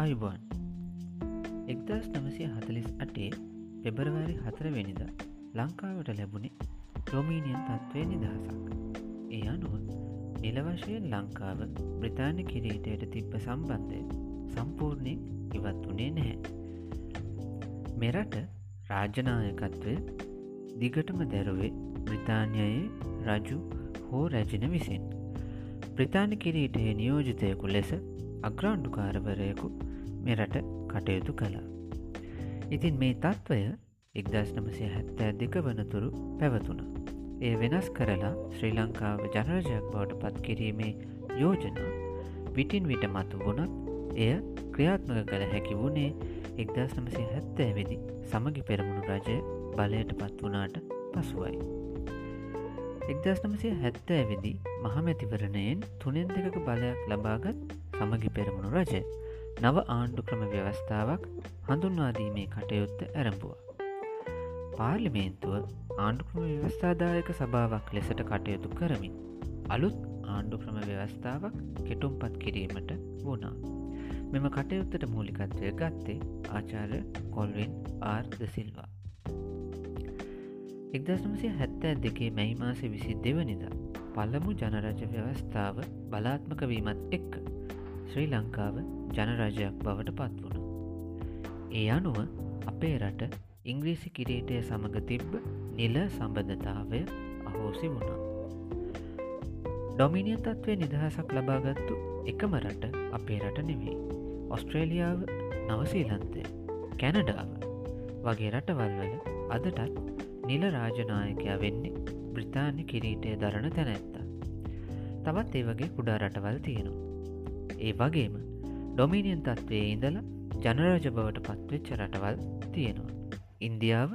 ආයුබෝන් එක්දස් නමසය හතලිස් අටේ පෙබරවාරි හතරවෙනිද ලංකාවට ලැබුණේ ඩොමීනියන් තත්ත්වය නිදහසක්. ඒ අනුව නිලවශයෙන් ලංකාව බ්‍රතාාන කිරීටයට තිබ්බ සම්බන්ධය සම්පූර්ණයෙන් ඉවත් වනේ නැහැ. මෙරට රාජනායකත්වය දිගටම දැරුවේ බ්‍රතාානයයේ රජු හෝ රැජින විසින්. ප්‍රතාාන කිරීටයේ නියෝජිතයකු ලෙස අග්‍රාණ්ඩුකාරවරයකු මෙරට කටයුතු කළා. ඉතින් මේ තත්ත්වය එක්දස් නමසය හැත්තෑ දෙක වනතුරු පැවතුන. එය වෙනස් කරලා ශ්‍රී ලංකාව ජනරජයක් බවට පත් කිරීමේ යෝජනා විටින් විට මතු වුණත් එය ක්‍රියාත්මක කළ හැකි වුණේ එක්දස් නමසය හැත්තෑ වෙදි සමගි පෙරමුණු රජය බලයට පත් වනාට පසුවයි. එක්දස් නමසය හැත්තෑ වෙදි මහමැතිවරණයෙන් තුනෙන් දෙකක බලයක් ලබාගත් සමගි පෙරමුණු රජය නව ආණ්ඩු ක්‍රම ව්‍යවස්ථාවක් හඳුන්වාදීමේ කටයුත්ත ඇරඹුව. පාර්ලිමේන්තුව ආණ්ඩුක්‍රම ව්‍යවස්ථාදායක සභාවක් ලෙසට කටයුතු කරමින් අලුත් ආණ්ඩු ක්‍රම ව්‍යවස්ථාවක් කෙටුම් පත් කිරීමට වුණා. මෙම කටයුත්තට මූලිකත්වය ගත්තේ ආචාර්ය කොල්වෙන් ආර්ද සිල්වා. එක්දස්නමසය හැත්තෑ දෙකේ මැයි මාසය විසි දෙවනිද පල්ලමු ජනරජ ව්‍යවස්ථාව බලාත්මක වීමත් එක්ක ශ්‍රී ලංකාව ජනරජයක් බවට පත් වුණ. ඒ අනුව අපේ රට ඉංග්‍රීසි කිරීටය සමඟ තිබ්බ නිල සම්බධතාවය අහෝසි වුණා. ඩොමිනිය තත්ත්වය නිදහසක් ලබාගත්තු එකම රට අපේ රට නෙවෙයි. ඔස්ට්‍රේලියාව නවසීලන්තය කැනඩාව වගේ රටවල්වල අදටත් නිල රාජනායකයා වෙන්නේ බ්‍රතාානි කිරීටය දරණ තැනැත්තා. තවත් ඒ වගේ කුඩා රටවල් තියෙනවා. ඒ වගේම ඩොමිනියන් තත්ත්වයේ ඉඳලා ජනරජ බවට පත්වෙච්ච රටවල් තියෙනවා. ඉන්දියාව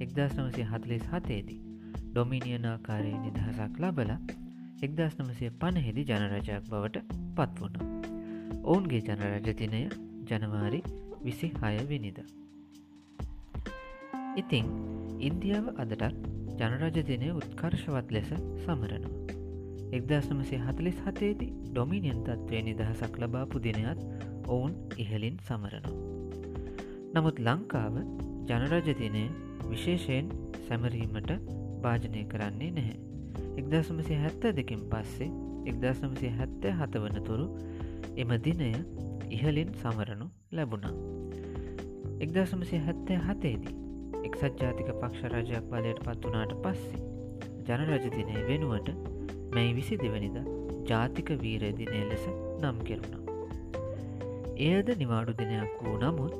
එක්දස් නමසය හතලිස් හතේදී ඩොමිනියනාකාරය නිදහසක් ලබල එක්දස් නමසය පණහෙදි ජනරජයක් බවට පත්වුණ. ඔවුන්ගේ ජනරජතිනය ජනවාරි විසි හය විනිද. ඉතිං ඉන්දියාව අදටත් ජනරජදිනය උත්කර්ශවත් ලෙස සමරනවා. එක්දස් නමසේ හතලිස් හතේදී ඩොමිනියන් තත්ත්වය නිදහසක් ලබාපු දිනයත් ඔවුන් ඉහලින් සමරනවා. නමුත් ලංකාව ජනරජදිනය විශේෂයෙන් සැමරීමට භාජනය කරන්නේ නැහැ. එක්දසමසය හැත්ත දෙකින් පස්සේ එක්දසමසය හැත්තෑ හතවනතුරු එම දිනය ඉහලින් සමරනු ලැබුණා. එක්දසමසය හැත්තෑ හතේදී එක්සත් ජාතික පක්ෂ රජයක් බලයට පත් වනාට පස්සේ ජනරජදිනය වෙනුවට මැයි විසි දෙවනිද ජාතික වීරදිනය ලෙස නම් කෙරුණා. එයද නිවාඩු දිනයක් වූ නමුත්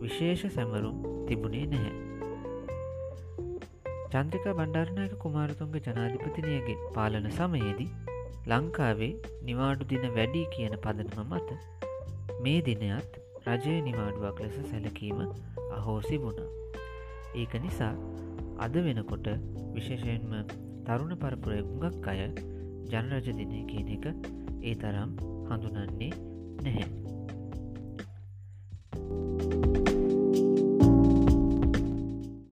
විශේෂ සැමරුම් තිබුණේ නැහැ. චන්ද්‍රික බණ්ඩාරණයක කුමාරතුන්ග ජනාධිපතිනයගේ පාලන සමයේදී ලංකාවේ නිවාඩු දින වැඩි කියන පදනම මත මේ දිනයත් රජය නිවාඩුවක් ලෙස සැලකීම අහෝසි වුණා. ඒක නිසා අද වෙනකොට විශේෂයෙන්ම තරුණ පරපුරය ගුඟක් අය ජනරජ දිනය කියන එක ඒ තරම් හඳුනන්නේ නැහැ.